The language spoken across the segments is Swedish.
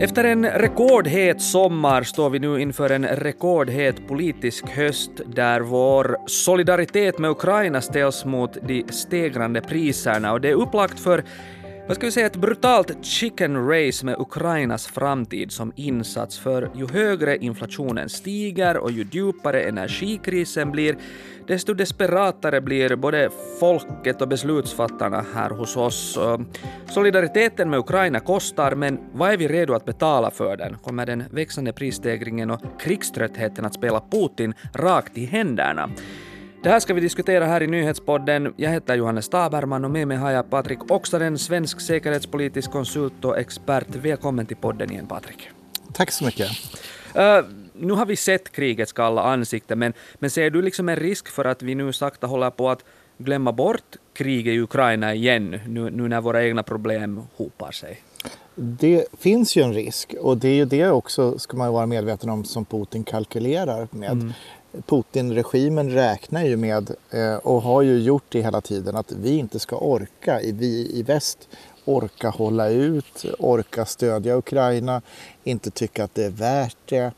Efter en rekordhet sommar står vi nu inför en rekordhet politisk höst där vår solidaritet med Ukraina ställs mot de stegrande priserna. Och det är upplagt för vad ska vi säga, ett brutalt chicken race med Ukrainas framtid som insats för ju högre inflationen stiger och ju djupare energikrisen blir, desto desperatare blir både folket och beslutsfattarna här hos oss. Solidariteten med Ukraina kostar, men vad är vi redo att betala för den? Kommer den växande prisstegringen och krigströttheten att spela Putin rakt i händerna? Det här ska vi diskutera här i nyhetspodden. Jag heter Johannes Taberman och med mig har jag Patrik Oksanen, svensk säkerhetspolitisk konsult och expert. Välkommen till podden igen Patrik. Tack så mycket. Uh, nu har vi sett krigets kalla ansikte, men, men ser du liksom en risk för att vi nu sakta håller på att glömma bort kriget i Ukraina igen, nu, nu när våra egna problem hopar sig? Det finns ju en risk och det är ju det också, ska man vara medveten om, som Putin kalkylerar med. Mm. Putin-regimen räknar ju med eh, och har ju gjort det hela tiden att vi inte ska orka, vi i väst orka hålla ut, orka stödja Ukraina, inte tycka att det är värt det.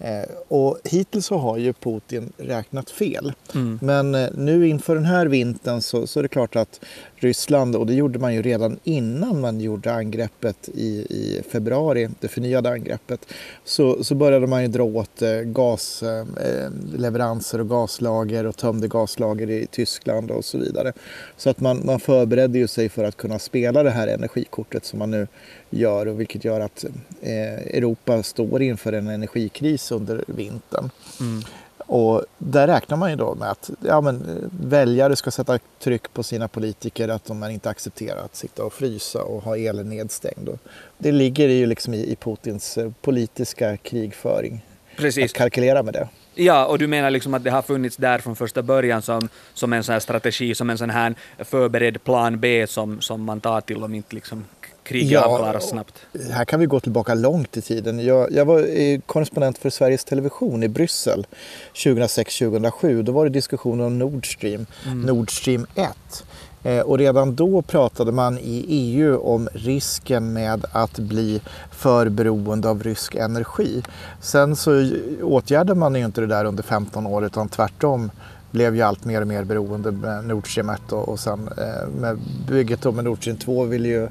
Eh, och hittills så har ju Putin räknat fel. Mm. Men eh, nu inför den här vintern så, så, är det klart att Ryssland, och det gjorde man ju redan innan man gjorde angreppet i, i februari, det förnyade angreppet, så, så började man ju dra åt eh, gasleveranser eh, och gaslager och tömde gaslager i Tyskland och så vidare. Så att man, man förberedde ju sig för att kunna spela det här energikortet som man nu gör, och vilket gör att eh, Europa står inför en energikris under vintern. Mm. Och där räknar man ju då med att ja, men, väljare ska sätta tryck på sina politiker att de inte accepterar att sitta och frysa och ha elen nedstängd. Och det ligger ju liksom i, i Putins eh, politiska krigföring Precis. att kalkylera med det. Ja, och du menar liksom att det har funnits där från första början som, som en sån här strategi, som en sån här förberedd plan B som, som man tar till om inte liksom kriget ja, avklaras snabbt? Här kan vi gå tillbaka långt i tiden. Jag, jag var korrespondent för Sveriges Television i Bryssel 2006-2007. Då var det diskussioner om Nord Stream, mm. Nord Stream 1. Eh, och redan då pratade man i EU om risken med att bli för beroende av rysk energi. Sen så åtgärdade man ju inte det där under 15 år utan tvärtom blev ju allt mer och mer beroende med Nord Stream 1 och, och sen eh, med bygget med Nord Stream 2 vill ju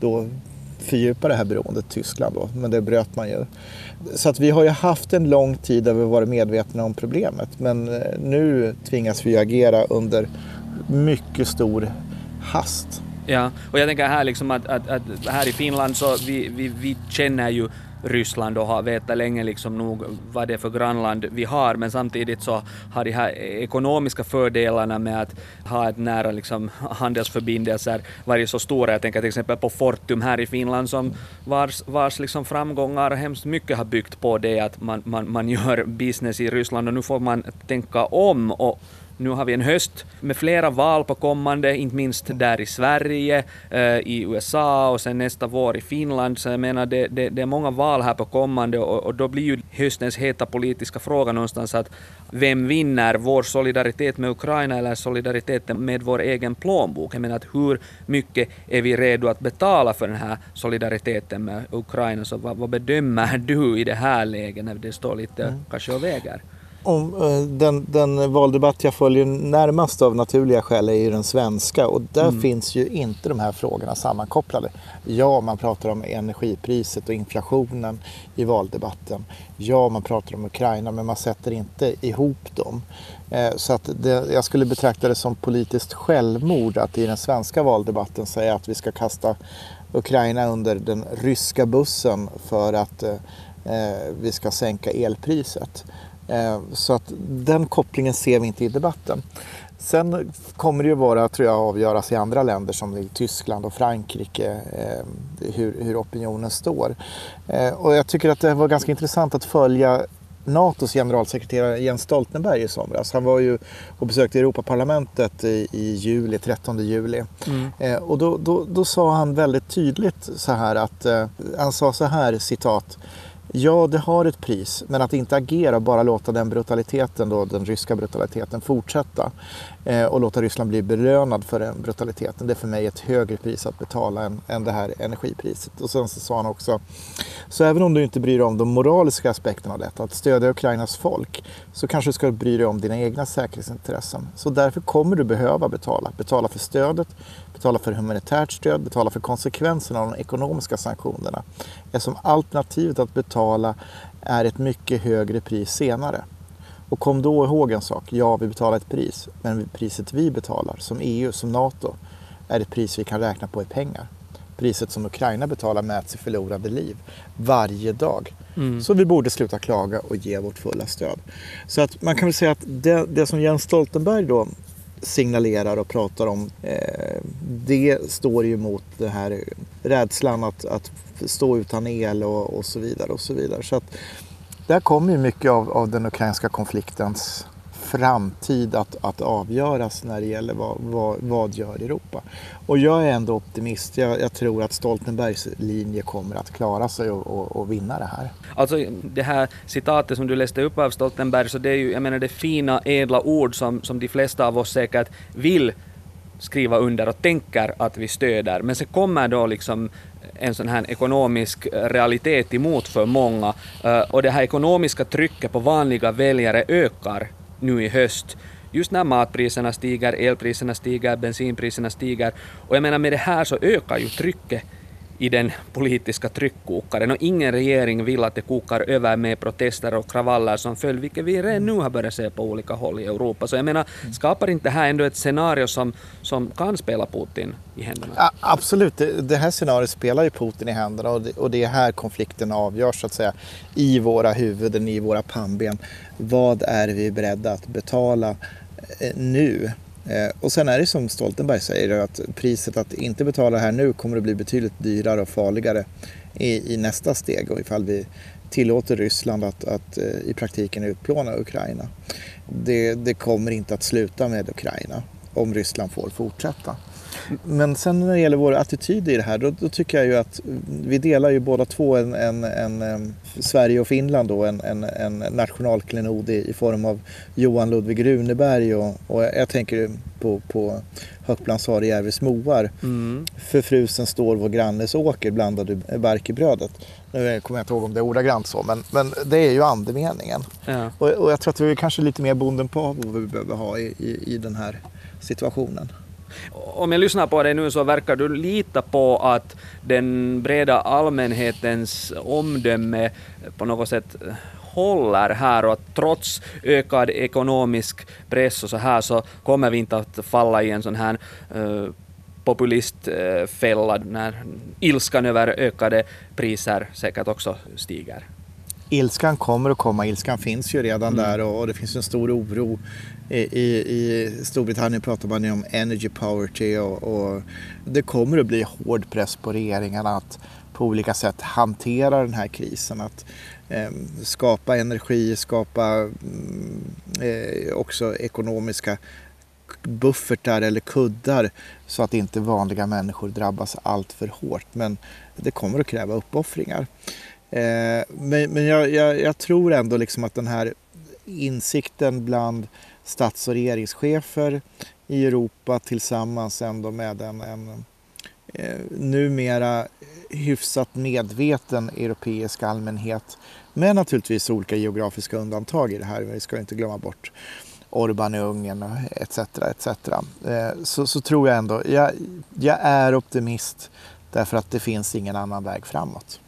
då fördjupa det här beroendet Tyskland då, men det bröt man ju. Så att vi har ju haft en lång tid där vi varit medvetna om problemet men eh, nu tvingas vi agera under mycket stor hast. Ja, och jag tänker här liksom att, att, att här i Finland så vi, vi, vi känner ju Ryssland och har vetat länge liksom nog vad det är för grannland vi har, men samtidigt så har de här ekonomiska fördelarna med att ha ett nära liksom handelsförbindelser varit så stora. Jag tänker till exempel på Fortum här i Finland som vars, vars liksom framgångar hemskt mycket har byggt på det att man, man, man gör business i Ryssland och nu får man tänka om och nu har vi en höst med flera val på kommande, inte minst där i Sverige, eh, i USA och sen nästa vår i Finland. Så jag menar, det, det, det är många val här på kommande och, och, då blir ju höstens heta politiska fråga någonstans att vem vinner vår solidaritet med Ukraina eller solidariteten med vår egen plånbok? Jag menar att hur mycket är vi redo att betala för den här solidariteten med Ukraina? Så vad, vad bedömer du i det här läget när det står lite mm. kanske och väger? Om, eh, den, den valdebatt jag följer närmast av naturliga skäl är ju den svenska och där mm. finns ju inte de här frågorna sammankopplade. Ja, man pratar om energipriset och inflationen i valdebatten. Ja, man pratar om Ukraina men man sätter inte ihop dem. Eh, så att det, jag skulle betrakta det som politiskt självmord att i den svenska valdebatten säga att vi ska kasta Ukraina under den ryska bussen för att eh, eh vi ska sänka elpriset. Eh, så att den kopplingen ser vi inte i debatten. Sen kommer det ju vara, tror jag, avgöras i andra länder som i Tyskland och Frankrike eh, hur, hur opinionen står. Eh, och jag tycker att det var ganska intressant att följa NATOs generalsekreterare Jens Stoltenberg i somras. Han var ju och besökte Europaparlamentet i, i juli, 13 juli. Mm. Eh, och då, då, då, sa han väldigt tydligt så här att, eh, han sa så här citat Ja, det har ett pris, men att inte agera och bara låta den brutaliteten, då, den ryska brutaliteten fortsätta eh, och låta Ryssland bli belönad för den brutaliteten, det är för mig ett högre pris att betala än, än det här energipriset. Och sen så sa han också, så även om du inte bryr dig om de moraliska aspekterna av detta, att stödja Ukrainas folk, så kanske du ska bry dig om dina egna säkerhetsintressen. Så därför kommer du behöva betala. Betala för stödet, betala för humanitärt stöd, betala för konsekvenserna av de ekonomiska sanktionerna. Eftersom alternativet att betala är ett mycket högre pris senare. Och kom då ihåg en sak, ja vi betalar ett pris, men priset vi betalar som EU, som NATO, är ett pris vi kan räkna på i pengar. Priset som Ukraina betalar mäts i förlorade liv varje dag. Mm. Så vi borde sluta klaga och ge vårt fulla stöd. Så att man kan väl säga att det, det som Jens Stoltenberg då signalerar och pratar om, eh, det står ju mot den här rädslan att, att stå utan el och, och, så vidare. och så vidare. Så att där kommer ju mycket av, av den ukrainska konfliktens framtid att, att avgöras när det gäller vad, vad, vad gör Europa. Och jag är ändå optimist. Jag, jag, tror att Stoltenbergs linje kommer att klara sig och, och, och, vinna det här. Alltså det här citatet som du läste upp av Stoltenberg, så det är ju jag menar, det fina ädla ord som, som de flesta av oss säkert vill skriva under och tänker att vi stöder. Men sen kommer då liksom en sån här ekonomisk realitet emot för många eh, och det här ekonomiska trycket på vanliga väljare ökar nu i höst. Just när matpriserna stiger, elpriserna stiger, bensinpriserna stiger. Och jag menar med det här så ökar ju trycket i den politiska tryckkokaren och ingen regering vill att det kokar över med protester och kravaller som följd, vilket vi redan nu har börjat se på olika håll i Europa. Så jag menar, skapar inte det här ändå ett scenario som, som kan spela Putin i händerna? Ja, absolut, det, det, här scenariot spelar ju Putin i händerna och det, och det är här konflikten avgörs så att säga i våra huvuden, i våra pannben. Vad är vi beredda att betala eh, nu Eh, och sen är det som Stoltenberg säger att priset att inte betala här nu kommer att bli betydligt dyrare och farligare i, i nästa steg och ifall vi tillåter Ryssland att, att eh, i praktiken utplåna Ukraina. Det, det kommer inte att sluta med Ukraina om Ryssland får fortsätta. Men sen när det gäller vår attityd i det här, då, då tycker jag ju att vi delar ju båda två en, en, en, en Sverige och Finland då, en, en, en nationalklenod i, i, form av Johan Ludvig Runeberg och, och jag tänker på, på Högplanshare i Järvis moar. Mm. För frusen står vår grannes åker blandar du bark i brödet. Nu kommer jag inte ihåg om det är ordagrant så, men, men det är ju andemeningen. Ja. Och, och jag tror att vi är kanske lite mer bonden på vad vi behöver ha i, i, i den här situationen. Om jag lyssnar på dig nu så verkar du lita på att den breda allmänhetens omdöme på något sätt eh, håller här och att trots ökad ekonomisk press och så här så kommer vi inte att falla i en sån här uh, populistfälla när ilskan över ökade priser säkert också stiger. Ilskan kommer att komma, ilskan finns ju redan mm. där och, och, det finns en stor oro i, i Storbritannien pratar man ju om energy poverty och, och, det kommer att bli hård press på regeringarna att på olika sätt hantera den här krisen. Att eh, skapa energi, skapa mm, eh, också ekonomiska buffertar eller kuddar så att inte vanliga människor drabbas allt för hårt. Men det kommer att kräva uppoffringar. Eh, men men jag, jag, jag, tror ändå liksom att den här insikten bland stats och regeringschefer i Europa tillsammans ändå med en, en eh, numera hyfsat medveten europeisk allmänhet med naturligtvis olika geografiska undantag i det här. Vi ska inte glömma bort Orban i Ungern etc. etc. Eh, så, så tror jag ändå, jag, jag är optimist därför att det finns ingen annan väg framåt.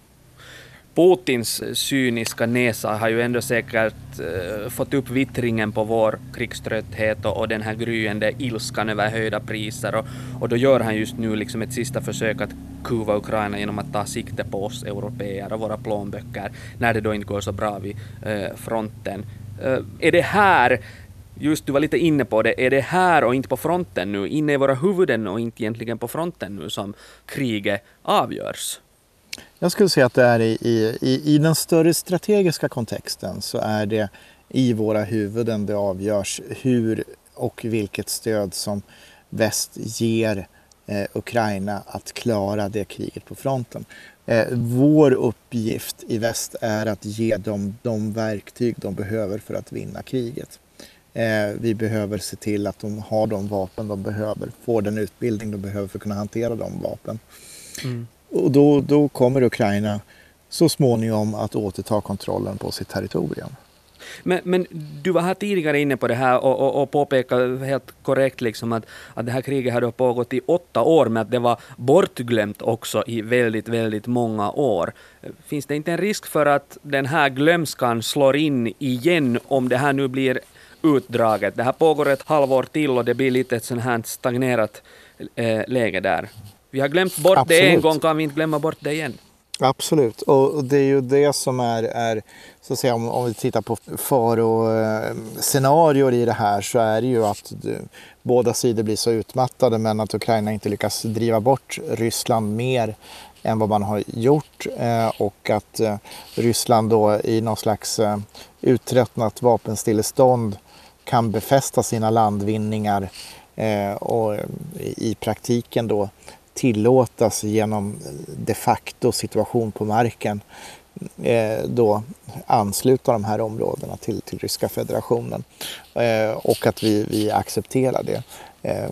Putins cyniska näsa har ju ändå säkert uh, fått upp vittringen på vår krigströtthet och, och, den här gryende ilskan över höjda priser och, och då gör han just nu liksom ett sista försök att kuva Ukraina genom att ta sikte på oss europeer och våra plånböcker när det då inte går så bra vid uh, fronten. Uh, är det här Just du var lite inne på det, är det här och inte på fronten nu, inne i våra huvuden och inte egentligen på fronten nu som kriget avgörs? Jag skulle säga att det är i, i, i den större strategiska kontexten så är det i våra huvuden det avgörs hur och vilket stöd som väst ger eh, Ukraina att klara det kriget på fronten. Eh, vår uppgift i väst är att ge dem de verktyg de behöver för att vinna kriget. Eh, vi behöver se till att de har de vapen de behöver, får den utbildning de behöver för att kunna hantera de vapen. Mm. Och då, då kommer Ukraina så småningom att återta kontrollen på sitt territorium. Men, men, du var här tidigare inne på det här och, och, och påpekade helt korrekt liksom att, att det här kriget hade pågått i åtta år, men att det var bortglömt också i väldigt, väldigt många år. Finns det inte en risk för att den här glömskan slår in igen om det här nu blir utdraget? Det här pågår ett halvår till och det blir lite ett sånt här stagnerat eh, läge där. Vi har glömt bort Absolut. det en gång, kan vi inte glömma bort det igen? Absolut, och det är ju det som är, är så att säga, om, om vi tittar på faroscenarier i det här så är det ju att båda sidor blir så utmattade men att Ukraina inte lyckas driva bort Ryssland mer än vad man har gjort eh, och att eh, Ryssland då i någon slags eh, uttröttnat vapenstillestånd kan befästa sina landvinningar eh, och i praktiken då tillåtas genom de facto situation på marken eh, då ansluta de här områdena till, till Ryska federationen eh, och att vi, vi accepterar det. Eh,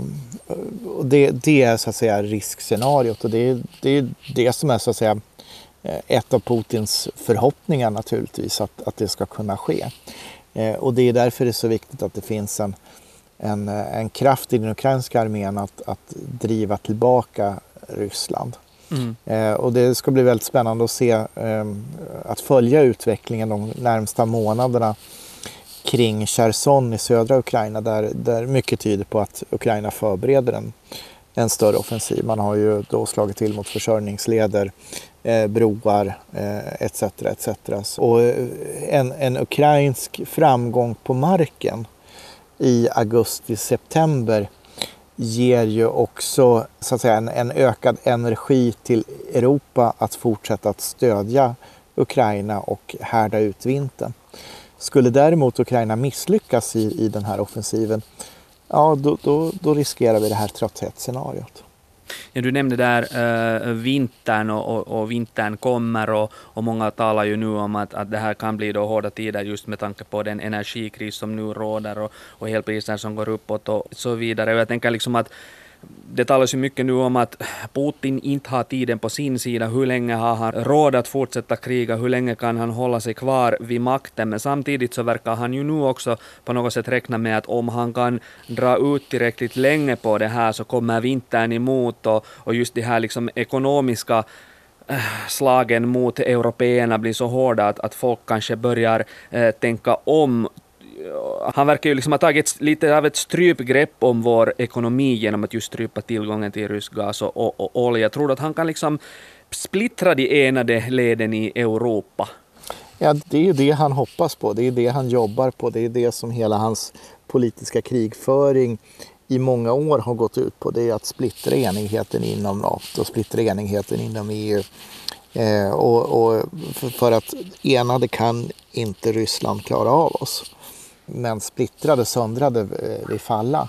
och det, det är så att säga riskscenariot och det, det är det som är så att säga eh, ett av Putins förhoppningar naturligtvis att, att det ska kunna ske. Eh, och det är därför det är så viktigt att det finns en, en, en kraft i den ukrainska armén att, att driva tillbaka Ryssland. Mm. Eh, och det ska bli väldigt spännande att se, eh, att följa utvecklingen de närmsta månaderna kring Cherson i södra Ukraina där, där mycket tyder på att Ukraina förbereder en, en större offensiv. Man har ju då slagit till mot försörjningsleder, eh, broar etc. etc. Och en, en ukrainsk framgång på marken i augusti-september ger ju också så att säga, en, en, ökad energi till Europa att fortsätta att stödja Ukraina och härda ut vintern. Skulle däremot Ukraina misslyckas i, i den här offensiven, ja då, då, då riskerar vi det här trötthetsscenariot. Ja, du nämnde där äh, vintern och, och, och, vintern kommer och, och många talar ju nu om att, att det här kan bli då hårda tider just med tanke på den energikris som nu råder och, och elpriser som går uppåt och så vidare. Och jag tänker liksom att det talas ju mycket nu om att Putin inte har tiden på sin sida. Hur länge har han råd att fortsätta kriga? Hur länge kan han hålla sig kvar vid makten? Men samtidigt så verkar han ju nu också på något sätt räkna med att om han kan dra ut tillräckligt länge på det här så kommer vintern emot och, och just de här liksom ekonomiska eh, slagen mot européerna blir så hårda att, att folk kanske börjar eh, tänka om han verkar ju liksom ha tagit lite av ett strypgrepp om vår ekonomi genom att just strypa tillgången till rysk gas och, och, och olja. Tror du att han kan liksom splittra de enade leden i Europa? Ja, det är ju det han hoppas på. Det är det han jobbar på. Det är det som hela hans politiska krigföring i många år har gått ut på. Det är att splittra enigheten inom NATO, splittra enigheten inom EU. Eh, och, och för, för att enade kan inte Ryssland klara av oss men splittrade, söndrade vid vi falla.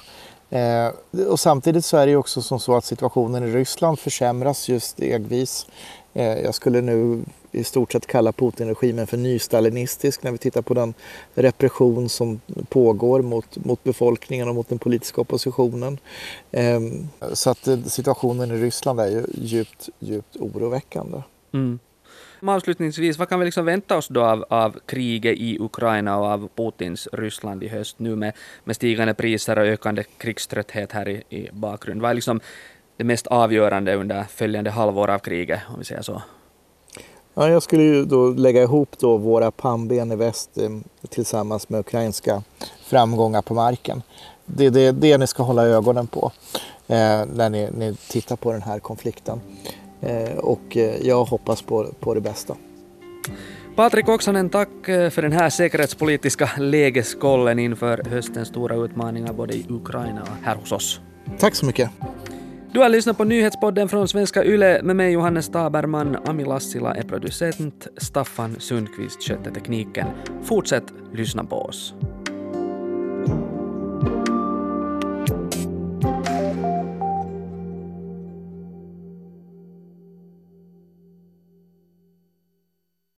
Eh, och samtidigt så är det ju också som så att situationen i Ryssland försämras just stegvis. Eh, jag skulle nu i stort sett kalla Putin-regimen för nystalinistisk när vi tittar på den repression som pågår mot, mot befolkningen och mot den politiska oppositionen. Eh, så att eh, situationen i Ryssland är ju djupt, djupt oroväckande. Mm. Avslutningsvis, vad kan vi liksom vänta oss då av, av kriget i Ukraina och av Putins Ryssland i höst nu med, med stigande priser och ökande krigströtthet här i, i bakgrund? Vad är liksom det mest avgörande under följande halvår av kriget, om vi säger så? Ja, jag skulle ju då lägga ihop då våra pannben i väst eh, tillsammans med ukrainska framgångar på marken. Det är det, det ni ska hålla ögonen på eh, när ni, ni tittar på den här konflikten. Eh, och eh, jag hoppas på, på det bästa. Patrik Oksanen, tack eh, för den här säkerhetspolitiska lägeskollen inför höstens stora utmaningar både i Ukraina och här hos oss. Tack så mycket. Du har lyssnat på nyhetspodden från Svenska Yle med mig Johannes Taberman. Ami Lassila är producent, Staffan Sundqvist sköter tekniken. Fortsätt lyssna på oss.